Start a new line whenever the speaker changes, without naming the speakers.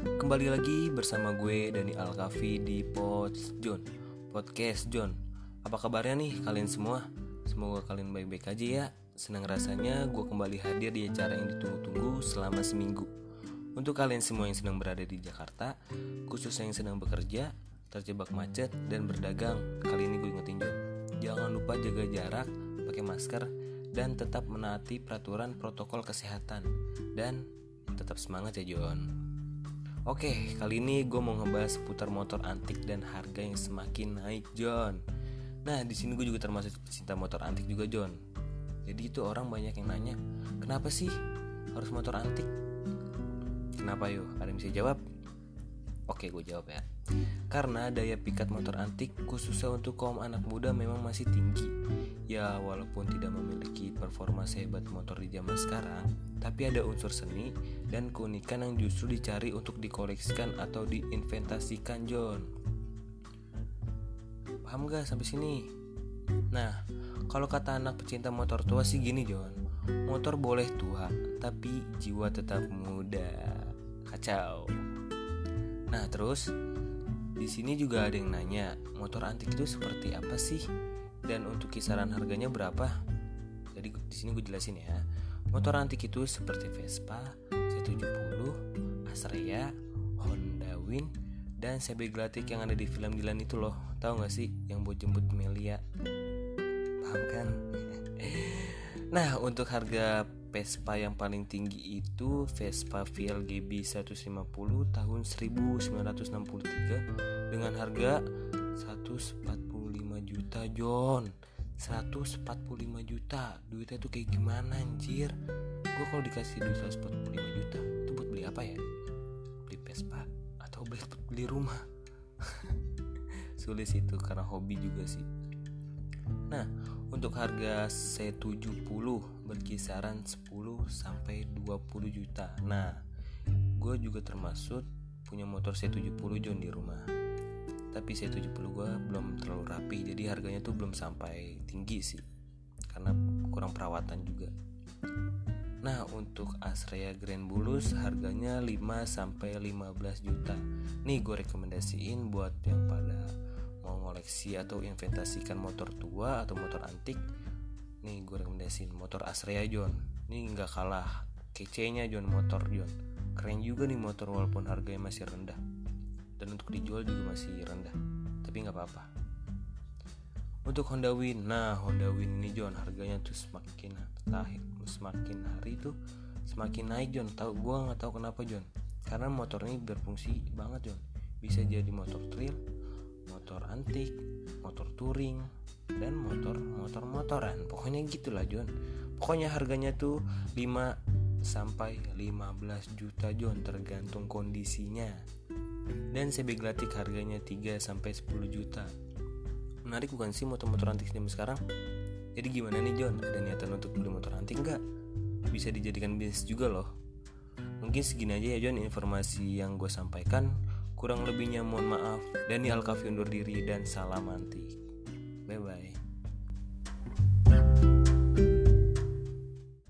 kembali lagi bersama gue Dani Alkafi di Pods John. Podcast John. Apa kabarnya nih kalian semua? Semoga kalian baik-baik aja ya. Senang rasanya gue kembali hadir di acara yang ditunggu-tunggu selama seminggu. Untuk kalian semua yang sedang berada di Jakarta Khususnya yang sedang bekerja, terjebak macet, dan berdagang Kali ini gue ingetin John. Jangan lupa jaga jarak, pakai masker, dan tetap menaati peraturan protokol kesehatan. Dan tetap semangat ya John Oke, kali ini gue mau ngebahas seputar motor antik dan harga yang semakin naik, John. Nah, di sini gue juga termasuk pecinta motor antik juga, John. Jadi itu orang banyak yang nanya, kenapa sih harus motor antik? Kenapa yuk? Ada yang bisa jawab? Oke, gue jawab ya. Karena daya pikat motor antik khususnya untuk kaum anak muda memang masih tinggi. Ya, walaupun tidak memiliki performa sehebat motor di zaman sekarang, tapi ada unsur seni dan keunikan yang justru dicari untuk dikoleksikan atau diinventasikan, John. Paham gak sampai sini? Nah, kalau kata anak pecinta motor tua sih gini, John. Motor boleh tua, tapi jiwa tetap muda. Kacau. Nah, terus di sini juga ada yang nanya, motor antik itu seperti apa sih? Dan untuk kisaran harganya berapa? Jadi di sini gue jelasin ya. Motor antik itu seperti Vespa, C70, Astrea, Honda Win, dan CB Glatik yang ada di film Dilan itu loh. Tahu gak sih yang buat jemput Melia? Paham kan? nah, untuk harga Vespa yang paling tinggi itu Vespa VLGB 150 tahun 1963 dengan harga 145 juta John 145 juta. Duitnya tuh kayak gimana anjir? Gue kalau dikasih duit 145 juta itu buat beli apa ya? Beli Vespa atau beli beli rumah? Sulit itu karena hobi juga sih. Nah untuk harga C70 berkisaran 10 sampai 20 juta. Nah, gue juga termasuk punya motor C70 John di rumah. Tapi C70 gue belum terlalu rapi, jadi harganya tuh belum sampai tinggi sih. Karena kurang perawatan juga. Nah, untuk Astrea Grand Bulus harganya 5 sampai 15 juta. Nih gue rekomendasiin buat yang pada mau ngoleksi atau inventasikan motor tua atau motor antik nih gue rekomendasiin motor Astrea John. Ini nggak kalah kece-nya John motor John. Keren juga nih motor walaupun harganya masih rendah. Dan untuk dijual juga masih rendah tapi nggak apa-apa. Untuk Honda Win nah Honda Win ini John harganya tuh semakin tahun semakin hari tuh semakin naik John. Tahu gue nggak tahu kenapa John. Karena motor ini berfungsi banget John. Bisa jadi motor trail motor antik, motor touring, dan motor motor motoran. Pokoknya gitulah John. Pokoknya harganya tuh 5 sampai 15 juta John tergantung kondisinya. Dan CB Glatik harganya 3 sampai 10 juta. Menarik bukan sih motor-motor antik zaman sekarang? Jadi gimana nih John? Ada niatan untuk beli motor antik nggak? Bisa dijadikan bisnis juga loh. Mungkin segini aja ya John informasi yang gue sampaikan. Kurang lebihnya mohon maaf. Dani Alkafi undur diri dan salam antik. Bye bye.